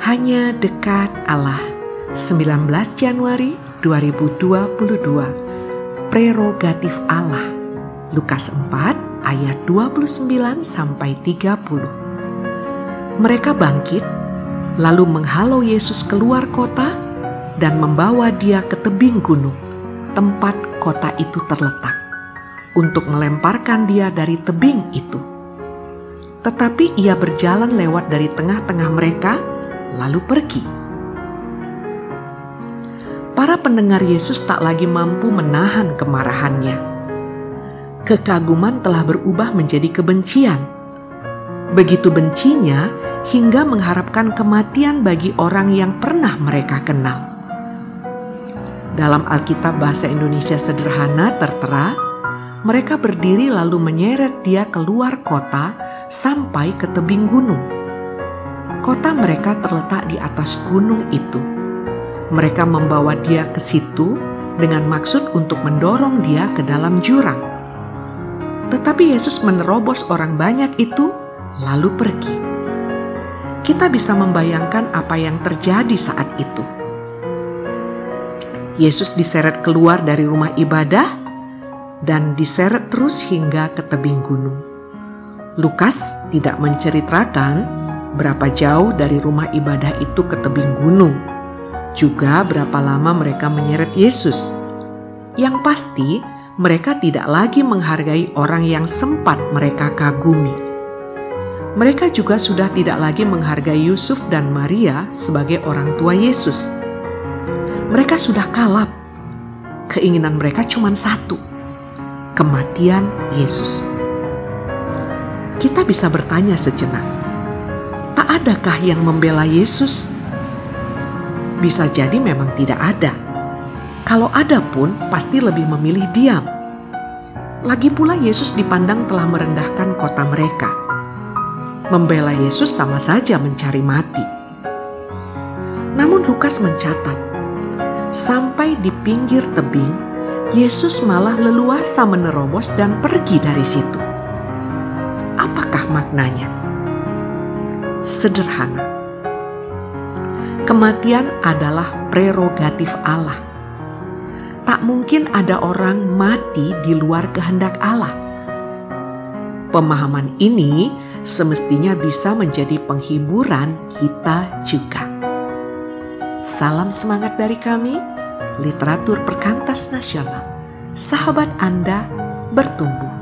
Hanya dekat Allah. 19 Januari 2022 Prerogatif Allah. Lukas 4 ayat 29 sampai 30 Mereka bangkit lalu menghalau Yesus keluar kota dan membawa dia ke tebing gunung. Tempat kota itu terletak untuk melemparkan dia dari tebing itu. Tetapi ia berjalan lewat dari tengah-tengah mereka lalu pergi. Para pendengar Yesus tak lagi mampu menahan kemarahannya. Kekaguman telah berubah menjadi kebencian. Begitu bencinya hingga mengharapkan kematian bagi orang yang pernah mereka kenal. Dalam Alkitab Bahasa Indonesia sederhana tertera, mereka berdiri lalu menyeret dia keluar kota sampai ke tebing gunung Kota mereka terletak di atas gunung itu. Mereka membawa dia ke situ dengan maksud untuk mendorong dia ke dalam jurang. Tetapi Yesus menerobos orang banyak itu, lalu pergi. Kita bisa membayangkan apa yang terjadi saat itu. Yesus diseret keluar dari rumah ibadah dan diseret terus hingga ke tebing gunung. Lukas tidak menceritakan berapa jauh dari rumah ibadah itu ke tebing gunung, juga berapa lama mereka menyeret Yesus. Yang pasti, mereka tidak lagi menghargai orang yang sempat mereka kagumi. Mereka juga sudah tidak lagi menghargai Yusuf dan Maria sebagai orang tua Yesus. Mereka sudah kalap. Keinginan mereka cuma satu: kematian Yesus. Kita bisa bertanya sejenak, adakah yang membela Yesus? Bisa jadi memang tidak ada. Kalau ada pun, pasti lebih memilih diam. Lagi pula, Yesus dipandang telah merendahkan kota mereka. Membela Yesus sama saja mencari mati. Namun, Lukas mencatat, sampai di pinggir tebing, Yesus malah leluasa menerobos dan pergi dari situ. Apakah maknanya? Sederhana. Kematian adalah prerogatif Allah. Tak mungkin ada orang mati di luar kehendak Allah. Pemahaman ini semestinya bisa menjadi penghiburan kita juga. Salam semangat dari kami, literatur perkantas nasional. Sahabat Anda bertumbuh.